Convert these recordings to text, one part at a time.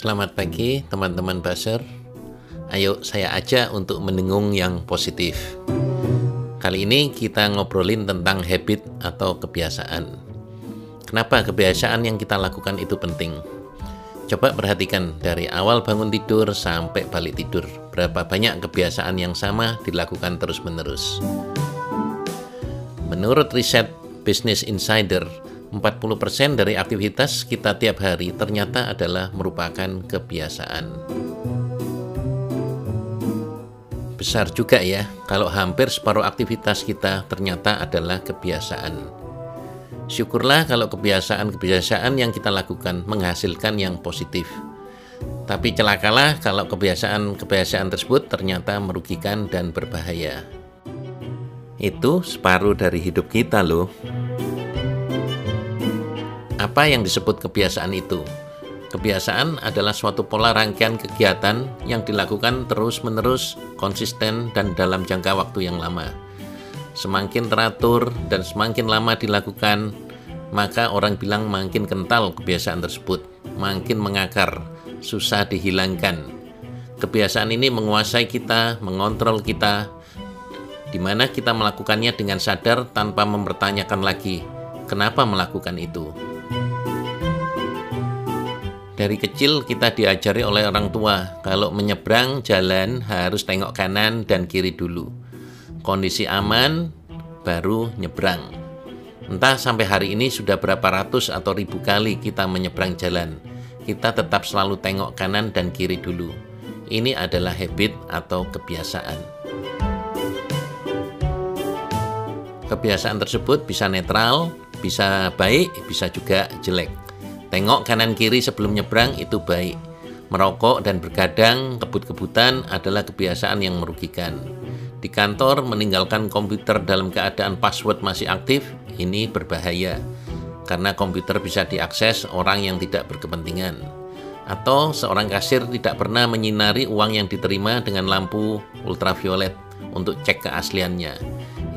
Selamat pagi teman-teman buzzer. Ayo saya aja untuk mendengung yang positif. Kali ini kita ngobrolin tentang habit atau kebiasaan. Kenapa kebiasaan yang kita lakukan itu penting? Coba perhatikan dari awal bangun tidur sampai balik tidur, berapa banyak kebiasaan yang sama dilakukan terus-menerus. Menurut riset Business Insider, 40% dari aktivitas kita tiap hari ternyata adalah merupakan kebiasaan. Besar juga ya, kalau hampir separuh aktivitas kita ternyata adalah kebiasaan. Syukurlah kalau kebiasaan-kebiasaan yang kita lakukan menghasilkan yang positif. Tapi celakalah kalau kebiasaan-kebiasaan tersebut ternyata merugikan dan berbahaya. Itu separuh dari hidup kita loh. Apa yang disebut kebiasaan itu? Kebiasaan adalah suatu pola rangkaian kegiatan yang dilakukan terus-menerus, konsisten, dan dalam jangka waktu yang lama. Semakin teratur dan semakin lama dilakukan, maka orang bilang makin kental kebiasaan tersebut, makin mengakar, susah dihilangkan. Kebiasaan ini menguasai kita, mengontrol kita, di mana kita melakukannya dengan sadar tanpa mempertanyakan lagi kenapa melakukan itu. Dari kecil kita diajari oleh orang tua kalau menyeberang jalan harus tengok kanan dan kiri dulu. Kondisi aman baru nyebrang. Entah sampai hari ini sudah berapa ratus atau ribu kali kita menyeberang jalan. Kita tetap selalu tengok kanan dan kiri dulu. Ini adalah habit atau kebiasaan. Kebiasaan tersebut bisa netral, bisa baik, bisa juga jelek. Tengok kanan kiri sebelum nyebrang itu baik. Merokok dan bergadang kebut-kebutan adalah kebiasaan yang merugikan. Di kantor meninggalkan komputer dalam keadaan password masih aktif, ini berbahaya. Karena komputer bisa diakses orang yang tidak berkepentingan. Atau seorang kasir tidak pernah menyinari uang yang diterima dengan lampu ultraviolet untuk cek keasliannya.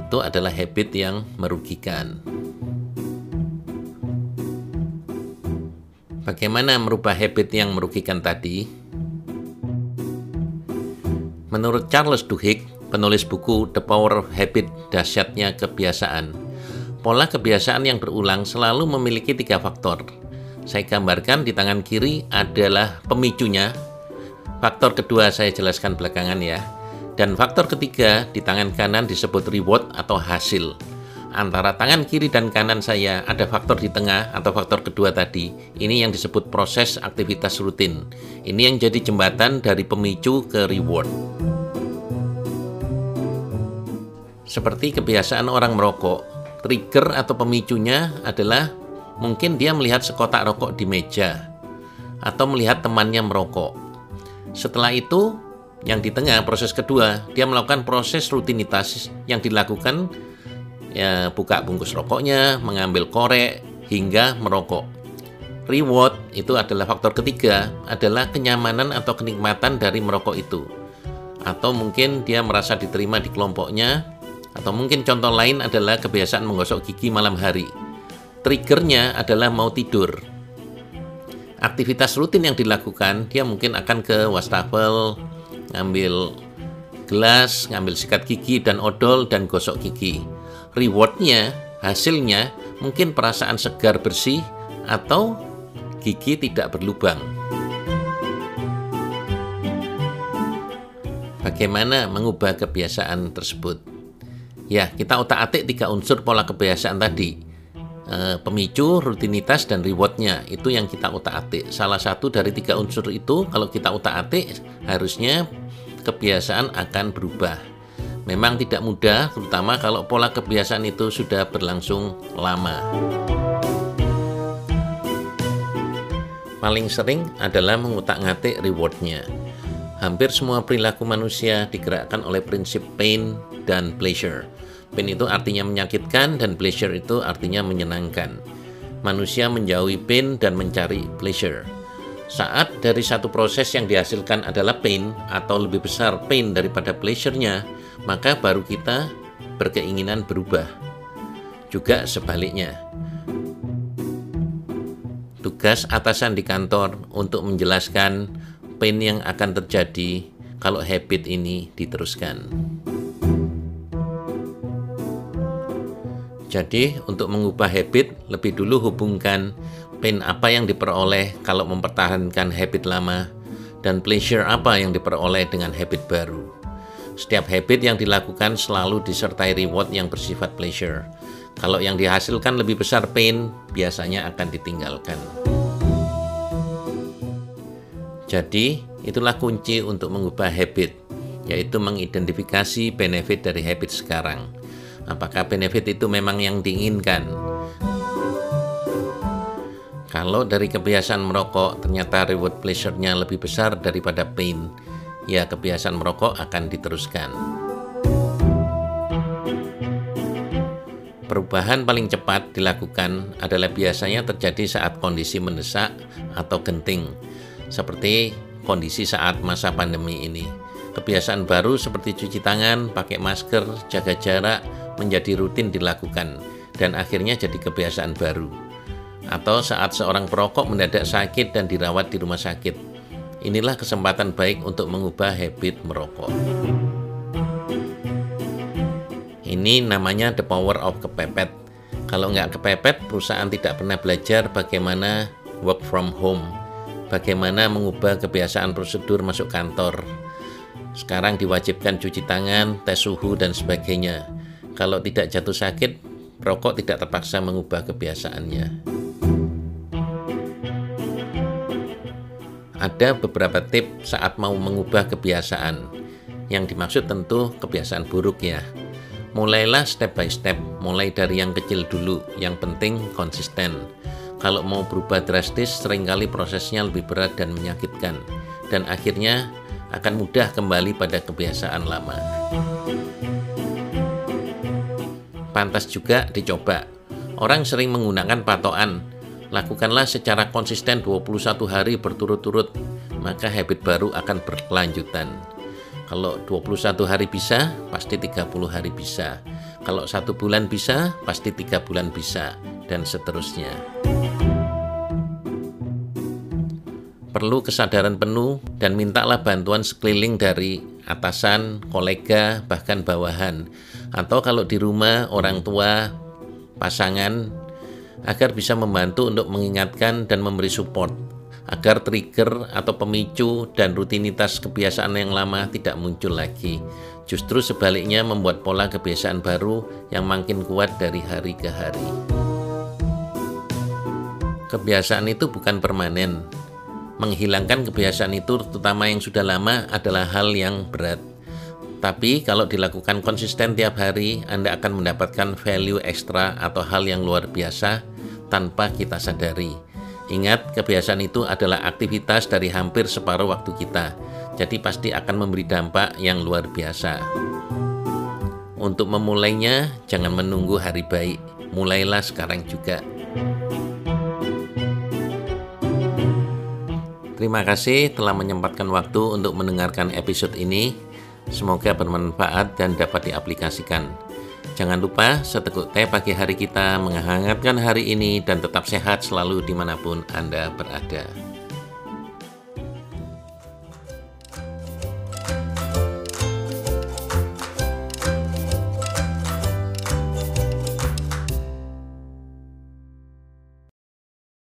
Itu adalah habit yang merugikan. Bagaimana merubah habit yang merugikan tadi? Menurut Charles Duhigg, penulis buku The Power of Habit, dahsyatnya kebiasaan, pola kebiasaan yang berulang selalu memiliki tiga faktor. Saya gambarkan di tangan kiri adalah pemicunya, faktor kedua saya jelaskan belakangan ya, dan faktor ketiga di tangan kanan disebut reward atau hasil antara tangan kiri dan kanan saya ada faktor di tengah atau faktor kedua tadi. Ini yang disebut proses aktivitas rutin. Ini yang jadi jembatan dari pemicu ke reward. Seperti kebiasaan orang merokok, trigger atau pemicunya adalah mungkin dia melihat sekotak rokok di meja atau melihat temannya merokok. Setelah itu, yang di tengah proses kedua, dia melakukan proses rutinitas yang dilakukan ya, buka bungkus rokoknya, mengambil korek, hingga merokok. Reward itu adalah faktor ketiga, adalah kenyamanan atau kenikmatan dari merokok itu. Atau mungkin dia merasa diterima di kelompoknya, atau mungkin contoh lain adalah kebiasaan menggosok gigi malam hari. Triggernya adalah mau tidur. Aktivitas rutin yang dilakukan, dia mungkin akan ke wastafel, ngambil gelas, ngambil sikat gigi dan odol, dan gosok gigi rewardnya, hasilnya mungkin perasaan segar bersih atau gigi tidak berlubang. Bagaimana mengubah kebiasaan tersebut? Ya, kita otak-atik tiga unsur pola kebiasaan tadi. E, pemicu, rutinitas, dan rewardnya. Itu yang kita otak-atik. Salah satu dari tiga unsur itu, kalau kita otak-atik, harusnya kebiasaan akan berubah. Memang tidak mudah, terutama kalau pola kebiasaan itu sudah berlangsung lama. Paling sering adalah mengutak-ngatik rewardnya. Hampir semua perilaku manusia digerakkan oleh prinsip pain dan pleasure. Pain itu artinya menyakitkan dan pleasure itu artinya menyenangkan. Manusia menjauhi pain dan mencari pleasure. Saat dari satu proses yang dihasilkan adalah pain atau lebih besar pain daripada pleasure-nya, maka baru kita berkeinginan berubah. Juga sebaliknya. Tugas atasan di kantor untuk menjelaskan pain yang akan terjadi kalau habit ini diteruskan. Jadi, untuk mengubah habit, lebih dulu hubungkan pain apa yang diperoleh kalau mempertahankan habit lama dan pleasure apa yang diperoleh dengan habit baru. Setiap habit yang dilakukan selalu disertai reward yang bersifat pleasure. Kalau yang dihasilkan lebih besar pain, biasanya akan ditinggalkan. Jadi, itulah kunci untuk mengubah habit, yaitu mengidentifikasi benefit dari habit sekarang. Apakah benefit itu memang yang diinginkan? Kalau dari kebiasaan merokok ternyata reward pleasure-nya lebih besar daripada pain, ya kebiasaan merokok akan diteruskan. Perubahan paling cepat dilakukan adalah biasanya terjadi saat kondisi mendesak atau genting, seperti kondisi saat masa pandemi ini. Kebiasaan baru seperti cuci tangan, pakai masker, jaga jarak menjadi rutin dilakukan dan akhirnya jadi kebiasaan baru. Atau saat seorang perokok mendadak sakit dan dirawat di rumah sakit. Inilah kesempatan baik untuk mengubah habit merokok. Ini namanya the power of kepepet. Kalau nggak kepepet, perusahaan tidak pernah belajar bagaimana work from home, bagaimana mengubah kebiasaan prosedur masuk kantor. Sekarang diwajibkan cuci tangan, tes suhu, dan sebagainya. Kalau tidak jatuh sakit, rokok tidak terpaksa mengubah kebiasaannya. Ada beberapa tip saat mau mengubah kebiasaan. Yang dimaksud tentu kebiasaan buruk ya mulailah step by step, mulai dari yang kecil dulu, yang penting konsisten. Kalau mau berubah drastis, sering kali prosesnya lebih berat dan menyakitkan, dan akhirnya akan mudah kembali pada kebiasaan lama. Pantas juga dicoba. Orang sering menggunakan patokan, lakukanlah secara konsisten 21 hari berturut-turut, maka habit baru akan berkelanjutan. Kalau 21 hari bisa, pasti 30 hari bisa. Kalau satu bulan bisa, pasti tiga bulan bisa, dan seterusnya. Perlu kesadaran penuh dan mintalah bantuan sekeliling dari atasan, kolega, bahkan bawahan. Atau kalau di rumah, orang tua, pasangan, agar bisa membantu untuk mengingatkan dan memberi support agar trigger atau pemicu dan rutinitas kebiasaan yang lama tidak muncul lagi. Justru sebaliknya membuat pola kebiasaan baru yang makin kuat dari hari ke hari. Kebiasaan itu bukan permanen. Menghilangkan kebiasaan itu terutama yang sudah lama adalah hal yang berat. Tapi kalau dilakukan konsisten tiap hari, Anda akan mendapatkan value ekstra atau hal yang luar biasa tanpa kita sadari Ingat, kebiasaan itu adalah aktivitas dari hampir separuh waktu kita, jadi pasti akan memberi dampak yang luar biasa. Untuk memulainya, jangan menunggu hari baik, mulailah sekarang juga. Terima kasih telah menyempatkan waktu untuk mendengarkan episode ini. Semoga bermanfaat dan dapat diaplikasikan. Jangan lupa seteguk teh pagi hari kita menghangatkan hari ini dan tetap sehat selalu di mana pun Anda berada.